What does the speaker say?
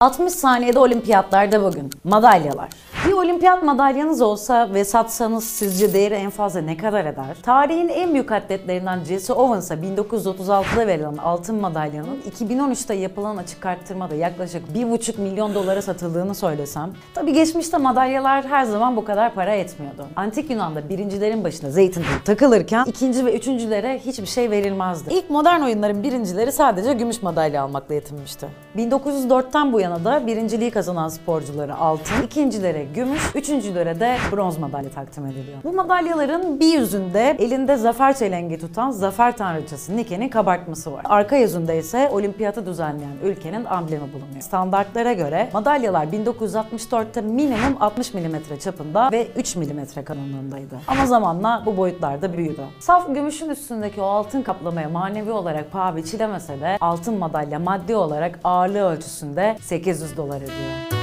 60 saniyede olimpiyatlarda bugün. Madalyalar. Bir olimpiyat madalyanız olsa ve satsanız sizce değeri en fazla ne kadar eder? Tarihin en büyük atletlerinden Jesse Owens'a 1936'da verilen altın madalyanın 2013'te yapılan açık arttırmada yaklaşık 1,5 milyon dolara satıldığını söylesem. Tabi geçmişte madalyalar her zaman bu kadar para etmiyordu. Antik Yunan'da birincilerin başına zeytin takılırken ikinci ve üçüncülere hiçbir şey verilmezdi. İlk modern oyunların birincileri sadece gümüş madalya almakla yetinmişti. 1904'ten bu yana da birinciliği kazanan sporculara altın, ikincilere gümüş, üçüncülere de bronz madalya takdim ediliyor. Bu madalyaların bir yüzünde elinde zafer çelengi tutan zafer tanrıçası Nike'nin kabartması var. Arka yüzünde ise olimpiyatı düzenleyen ülkenin amblemi bulunuyor. Standartlara göre madalyalar 1964'te minimum 60 mm çapında ve 3 mm kalınlığındaydı. Ama zamanla bu boyutlar da büyüdü. Saf gümüşün üstündeki o altın kaplamaya manevi olarak paha biçilemese de altın madalya maddi olarak ağırlığı ölçüsünde 800 dolar ediyor.